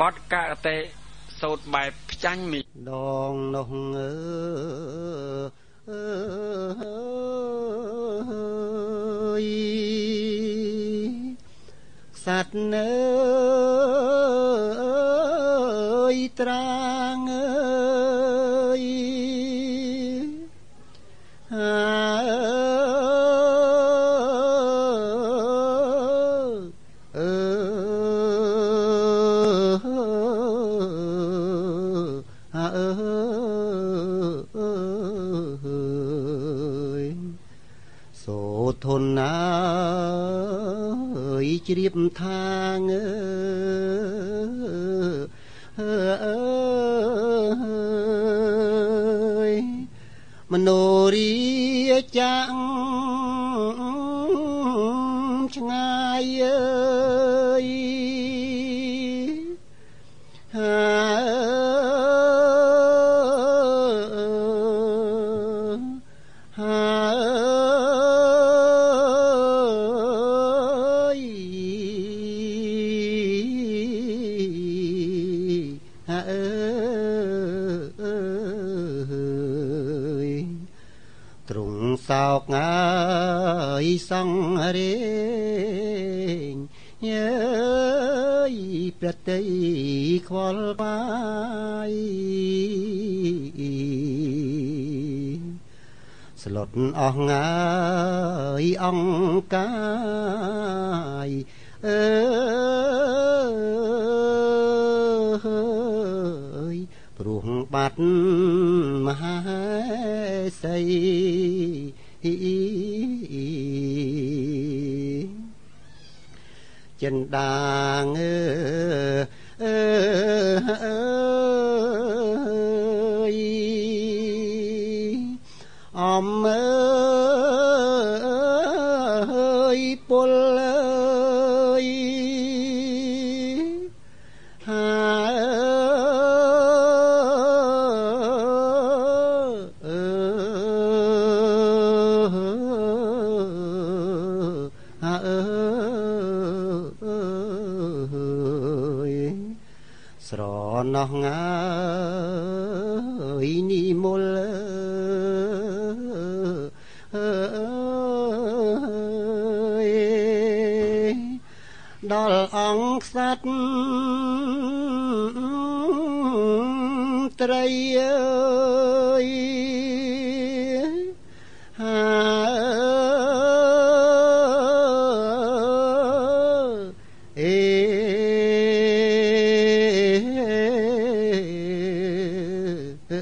បត់កតេសោតបែបផ្ចាញ់មីដងនោះអើយសត្វនៅត្រាងអើយ ជ្រាបថាងអើយមโนរីចាក់ឆ្ងាយអើ សង្រេងយើយប្រតិខ្វល់បាយស្លុតអស់ងាយអង្កាយអើយព្រោះបាត់មហាសី ចិនដា ណោះងាយនិមលដល់អង្គសត្វត្រីអើយ ឧប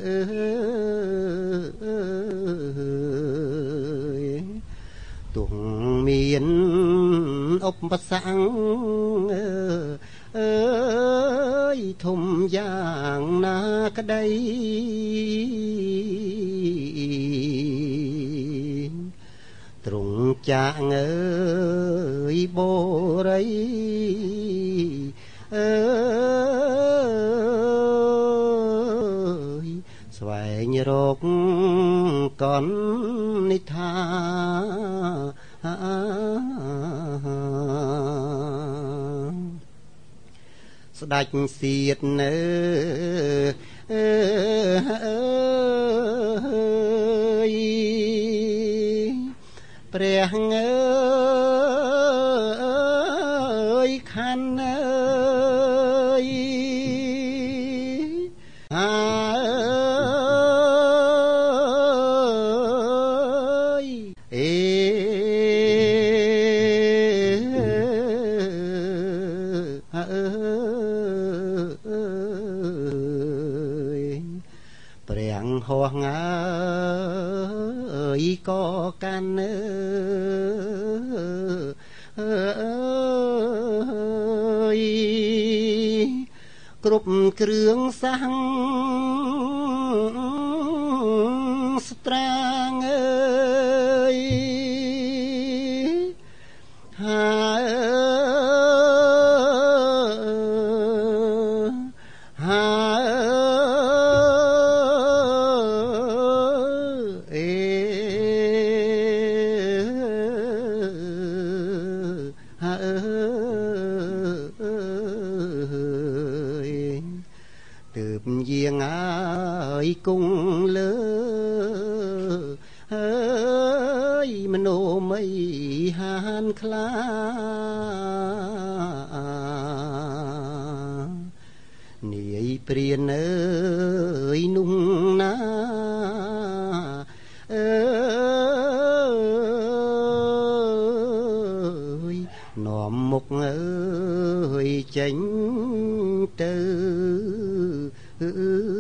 សង្ឃអើយធំយ៉ាងណាក្តីទ្រង់ចាក់អើយបរិយអើយ រកកននិថាស្ដាច់សៀតនៅអើយព្រះងើយខ ណ្ឌក៏កាន់អើយគ្រប់គ្រឿងសាំងស្ត្រាងអើយទើប យាងអើយគង់លើអើយមនោម័យហានខ្លានាយព្រានអើយនោះណាអើយនាំមុខអើយចេញទៅ Uh, uh